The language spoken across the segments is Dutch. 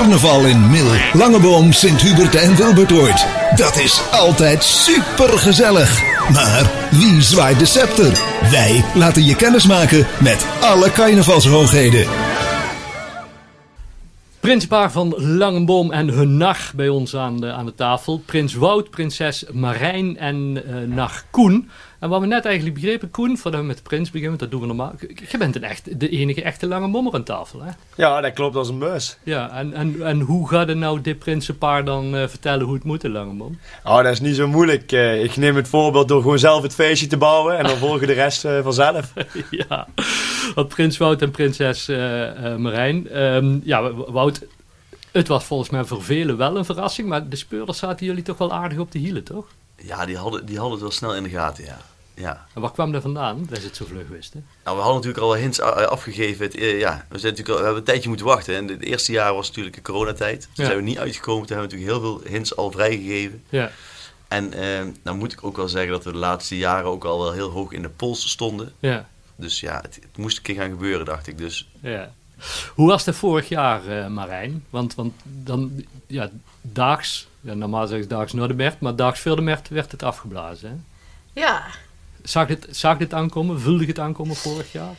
Carnaval in Mil, Langeboom, Sint-Hubert en Wilbertoord. Dat is altijd super gezellig. Maar wie zwaait de scepter? Wij laten je kennis maken met alle carnavalshoogheden. Prinspaar van Langenboom en hun nacht bij ons aan de, aan de tafel. Prins Wout, prinses Marijn en uh, nacht Koen. En wat we net eigenlijk begrepen, Koen, voordat we met de prins beginnen, dat doen we normaal. Je bent een echt, de enige echte lange mommer aan tafel, hè? Ja, dat klopt als een bus. Ja, en, en, en hoe gaat het nou dit prinsenpaar dan uh, vertellen hoe het moet, de lange mom? Oh, dat is niet zo moeilijk. Uh, ik neem het voorbeeld door gewoon zelf het feestje te bouwen en dan volgen de rest vanzelf. ja, want prins Wout en prinses Marijn. Um, ja, Wout, het was volgens mij voor velen wel een verrassing, maar de speurders zaten jullie toch wel aardig op de hielen, toch? Ja, die hadden, die hadden het wel snel in de gaten, ja. ja. En waar kwam dat vandaan, dat ze het zo vlug wisten? Nou, we hadden natuurlijk al hints afgegeven. Het, ja, we, zijn natuurlijk al, we hebben een tijdje moeten wachten. En het eerste jaar was natuurlijk een coronatijd. Toen ja. zijn we niet uitgekomen. Toen hebben we natuurlijk heel veel hints al vrijgegeven. Ja. En eh, nou moet ik ook wel zeggen dat we de laatste jaren ook al wel heel hoog in de pols stonden. Ja. Dus ja, het, het moest een keer gaan gebeuren, dacht ik. Dus ja. Hoe was het vorig jaar, uh, Marijn? Want, want dan, ja, daags, ja, normaal zeg ik daags Noordermerkt, maar daags Vildermerkt werd het afgeblazen. Hè? Ja. Zag dit, zag dit aankomen? Voelde je het aankomen vorig jaar?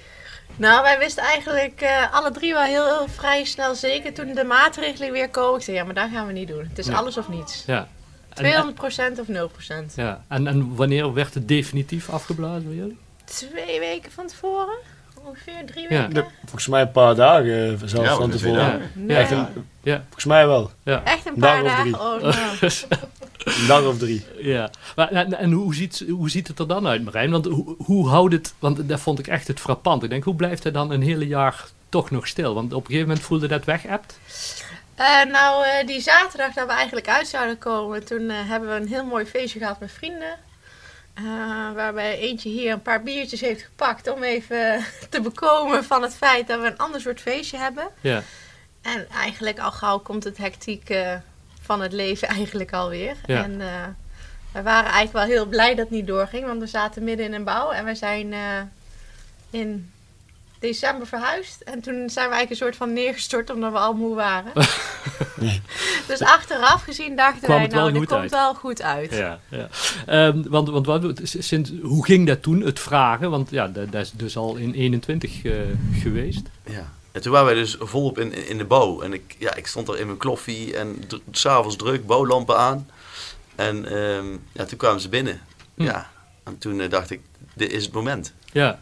Nou, wij wisten eigenlijk uh, alle drie wel heel, heel, vrij snel zeker toen de maatregelen weer komen. Ik zei, ja, maar dat gaan we niet doen. Het is Ja. alles of niets. Ja. 200% of 0%. Ja. En, en wanneer werd het definitief afgeblazen bij jullie? Twee weken van tevoren? Ongeveer drie Ja. weken? De- volgens mij een paar dagen eh, zelfs Ja, van tevoren. Ja. Echt een, Ja. volgens mij wel. Ja. Echt een Dag paar of dagen? drie. Oh, nou. Een dag of drie. Ja, maar, en, en hoe, ziet, hoe ziet het er dan uit, Marijn? Want hoe, hoe houdt het, want dat vond ik echt het frappant. Ik denk, hoe blijft het dan een hele jaar toch nog stil? Want op een gegeven moment voelde dat wegapt. Eh, nou, eh, die zaterdag dat we eigenlijk uit zouden komen, toen hebben we een heel mooi feestje gehad met vrienden. Eh, waarbij eentje hier een paar biertjes heeft gepakt om even te bekomen van het feit dat we een ander soort feestje hebben. Ja, En eigenlijk al gauw komt het hectiek eh, van het leven eigenlijk alweer. Ja. En eh, we waren eigenlijk wel heel blij dat het niet doorging, want we zaten midden in een bouw en we zijn in december verhuisd. En toen zijn we eigenlijk een soort van neergestort omdat we al moe waren. dus achteraf gezien dachten Kwam wij, nou, dit komt uit. wel goed uit. ja, ja. Ehm, want, want wat, sinds, hoe ging dat toen, het vragen? Want ja, dat, dat is dus al in 21 eh, geweest. Ja. En toen waren wij dus volop in, in de bouw. En ik, ja, ik stond er in mijn kloffie en s'avonds druk, bouwlampen aan. En ehm, ja, toen kwamen ze binnen. Hm. Ja. En toen eh, dacht ik, dit is het moment. Ja.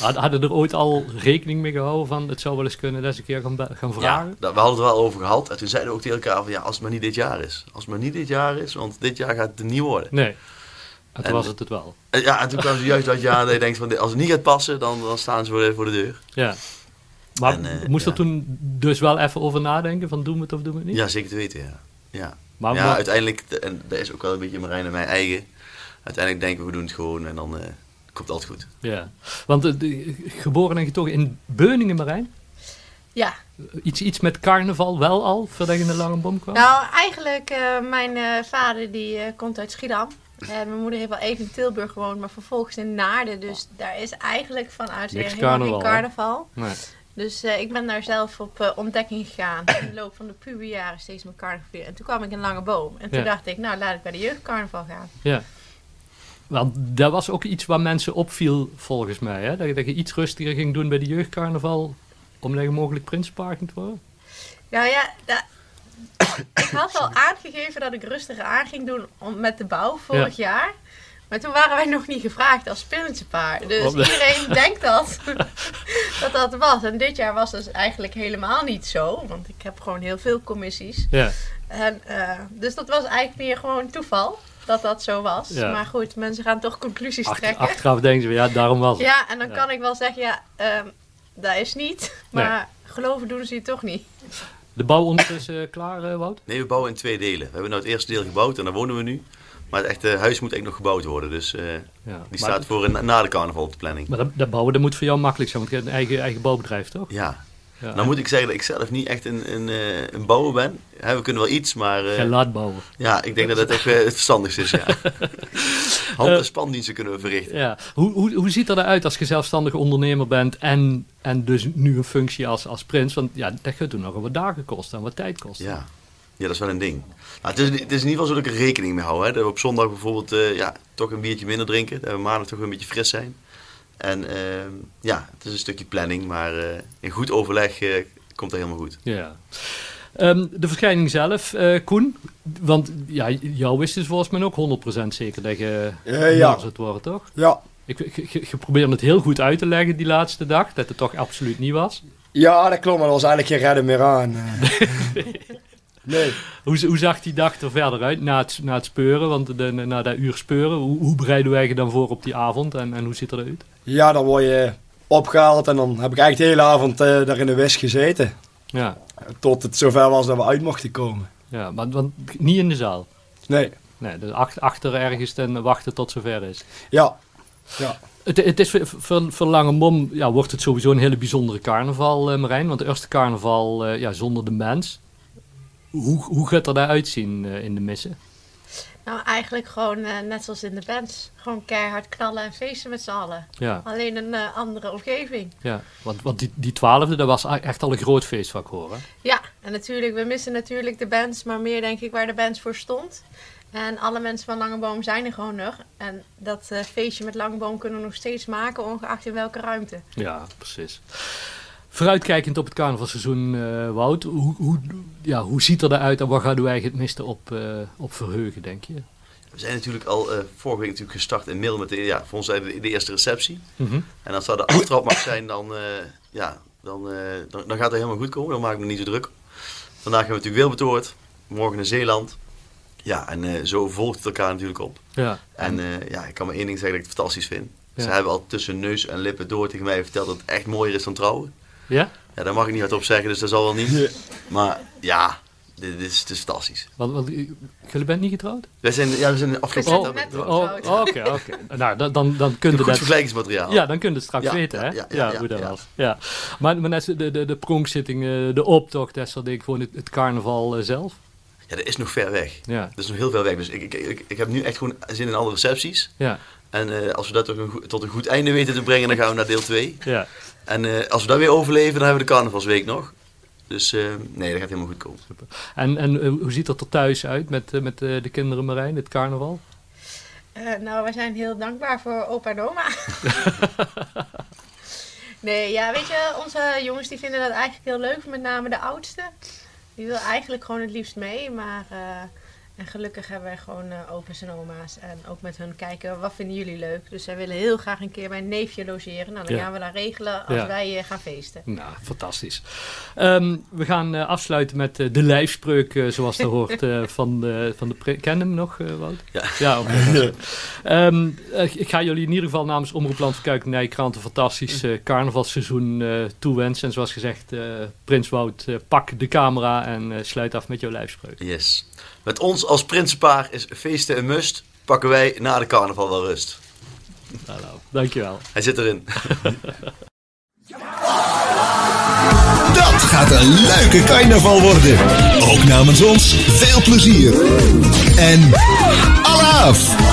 Had- Hadden er ooit al rekening mee gehouden van het zou wel eens kunnen dat ze een keer gaan, gaan vragen? Ja, dat- we hadden het er wel over gehad. En toen zeiden we ook tegen elkaar van, ja, als het maar niet dit jaar is. Als het maar niet dit jaar is, want dit jaar gaat het niet worden. Nee. En toen En- was het het wel. En, ja, en toen kwamen ze juist dat jaar dat je denkt van, als het niet gaat passen, dan, dan staan ze voor de, voor de deur. Ja. Maar En, eh, moest er toen dus wel even over nadenken van doen we het of doen we het niet? Ja, zeker te weten, ja. Ja, Maar, ja maar- uiteindelijk, en dat is ook wel een beetje Marijn en mijn eigen. Uiteindelijk denken we, we doen het gewoon en dan eh, komt altijd goed. Ja, want eh, de- geboren en getogen in Beuningen, Marijn? Ja. Iets, iets met carnaval wel al, voordat je in de lange bom kwam? Nou, eigenlijk, eh, mijn eh, vader die komt uit Schiedam. En mijn moeder heeft wel even in Tilburg gewoond, maar vervolgens in Naarden. Dus daar is eigenlijk vanuit helemaal carnaval, geen carnaval. Nee. Dus eh, ik ben daar zelf op ontdekking gegaan. In de loop van de puberjaren steeds mijn carnaval. En toen kwam ik in Lange Boom. En toen Ja. dacht ik, nou laat ik bij de jeugdcarnaval gaan. Ja. Want dat was ook iets waar mensen opviel, volgens mij. Hè? Dat, je, dat je iets rustiger ging doen bij de jeugdcarnaval, omdat je mogelijk prinspaar ging worden. Nou ja, da- ik had al aangegeven dat ik rustiger aan ging doen om, met de bouw vorig jaar. Maar toen waren wij nog niet gevraagd als spinnenpaar. Dus iedereen denkt dat, dat dat was. En dit jaar was dus eigenlijk helemaal niet zo. Want ik heb gewoon heel veel commissies. Ja, En, eh, dus dat was eigenlijk meer gewoon toeval dat dat zo was. Ja. Maar goed, mensen gaan toch conclusies Achter, trekken. achteraf denken ze, ja, daarom was het. Ja, en dan Ja. kan ik wel zeggen, ja, ehm, dat is niet. Maar geloven doen ze het toch niet. De bouw ondertussen eh, klaar, eh, Wout? Nee, we bouwen in twee delen. We hebben nou het eerste deel gebouwd en daar wonen we nu. Maar het echte huis moet eigenlijk nog gebouwd worden. Dus eh, Ja. die Maar- staat voor een, na de carnaval op de planning. Maar dat, dat bouwen dat moet voor jou makkelijk zijn, want je hebt een eigen, eigen bouwbedrijf, toch? Ja. Ja. Nou moet ik zeggen dat ik zelf niet echt een, een, eh, een bouwer ben. We kunnen wel iets, maar eh, Geen laat bouwen. ja, ik denk dat het echt eh, het verstandigste is. Ja. Hand- en spandiensten kunnen we verrichten. Ja. Hoe, hoe, hoe ziet er eruit als je zelfstandig ondernemer bent en, en dus nu een functie als, als prins? Want ja, dat gaat toen nog wat dagen kosten en wat tijd kosten. Ja. ja, dat is wel een ding. Nou, het, is, het is in ieder geval zo dat ik er rekening mee hou. Hè. Dat we op zondag bijvoorbeeld eh, ja, toch een biertje minder drinken. Dat we maandag toch een beetje fris zijn. En ehm, ja, het is een stukje planning, maar eh, in goed overleg eh, komt dat helemaal goed. Ja. Ehm, de verschijning zelf, eh, Koen. Want ja, jou wist dus volgens mij ook 100% zeker dat je Eh, ja. het worden, toch? Ja. Ik, je, probeerde het heel goed uit te leggen die laatste dag, dat het toch absoluut niet was. ja, dat klopt, maar er was eigenlijk geen redden meer aan. nee. Hoe, hoe zag die dag er verder uit na het, na het speuren? Want de, na dat uur speuren, hoe, hoe bereiden wij je dan voor op die avond en, en hoe ziet het eruit? Ja, dan word je opgehaald en dan heb ik eigenlijk de hele avond eh, daar in de west gezeten. Ja, Tot het zover was dat we uit mochten komen. ja maar want niet in de zaal. Nee. Nee, dus ach- achter ergens en wachten tot zover is. Ja. Ja. Het, het is voor, voor, Lange Mom, ja, wordt het sowieso een hele bijzondere carnaval, eh, Marijn. Want de eerste carnaval eh, ja, zonder de mens. Hoe, hoe gaat er daaruit zien eh, in de missen? Nou, eigenlijk gewoon eh, net zoals in de bands. Gewoon keihard knallen en feesten met z'n allen. Ja, Alleen een eh, andere omgeving. ja. want, want die, die twaalfde, dat was echt al een groot feest ik hoor. hè? Ja, en natuurlijk, we missen natuurlijk de bands, maar meer denk ik waar de bands voor stond. En alle mensen van Langeboom zijn er gewoon nog. En dat eh, feestje met Langeboom kunnen we nog steeds maken, ongeacht in welke ruimte. Ja, precies. Vooruitkijkend op het carnavalseizoen, eh, Wout, hoe, hoe, ja, hoe ziet er eruit en waar gaan we eigenlijk het meeste op, eh, op verheugen, denk je? We zijn natuurlijk al eh, vorige week natuurlijk gestart in Mil met de, ja, voor ons de, de eerste receptie. Mhm. En als dat de aftrap mag zijn, dan, ja, dan, dan, dan gaat het helemaal goed komen. Dan maak ik me niet zo druk. Vandaag hebben we natuurlijk Wilbetoord, morgen in Zeeland. Ja, en zo volgt het elkaar natuurlijk op. Ja, En ja, ik kan maar één ding zeggen dat ik het fantastisch vind. Ja. Ze hebben al tussen neus en lippen door tegen mij verteld dat het echt mooier is dan trouwen. Ja? Ja, daar mag ik niet hardop zeggen, dus dat zal wel niet. Maar ja, dit, dit is, fantastisch. Want, want eh, jullie bent niet getrouwd? Wij zijn, ja, we zijn afgelopen net getrouwd. Oh, oké, oké. Nou, dan, dan, dan kun je dat... vergelijkingsmateriaal. Ja, dan kun je het straks Ja, weten, hè? ja, Ja, ja, ja, hoe dat ja. was. Ja. Maar, maar net de, de, de pronkzitting, eh, de optocht, dat denk ik gewoon het, het carnaval eh, zelf. Ja, dat is nog ver weg. Ja, Dat is nog heel ver weg. Dus ik, ik, ik, ik heb nu echt gewoon zin in andere recepties. ja, En eh, als we dat tot een, goed- tot een goed einde weten te brengen, dan gaan we naar deel 2. ja. En eh, als we dat weer overleven, dan hebben we de carnavalsweek nog. Dus eh, nee, dat gaat helemaal goed komen. En, en hoe ziet dat er thuis uit met, met de kinderen Marijn, het carnaval? Eh, nou, wij zijn heel dankbaar voor opa en oma. nee, ja, weet je, onze jongens die vinden dat eigenlijk heel leuk. Met name de oudste. Die wil eigenlijk gewoon het liefst mee. Maar eh, en gelukkig hebben wij gewoon eh opa's en oma's. En ook met hun kijken, wat vinden jullie leuk? Dus zij willen heel graag een keer bij een neefje logeren. Nou, dan Ja. gaan we dat regelen als Ja. wij eh, gaan feesten. Nou, fantastisch. Ehm, we gaan eh, afsluiten met de lijfspreuk, zoals dat hoort, van de, van de Ken hem nog, Wout? Ja. Ja. Ehm, eh, ik ga jullie in ieder geval namens Omroep Land van Kuik Nijkrant een fantastisch carnavalseizoen eh, toewensen. En zoals gezegd, eh, Prins Wout, pak de camera en sluit af met jouw lijfspreuk. Yes. Met ons als prinsenpaar is feesten een must. Pakken wij na de carnaval wel rust. Nou, nou, dankjewel. Hij zit erin. Dat gaat een leuke carnaval worden. Ook namens ons veel plezier. En alaaf!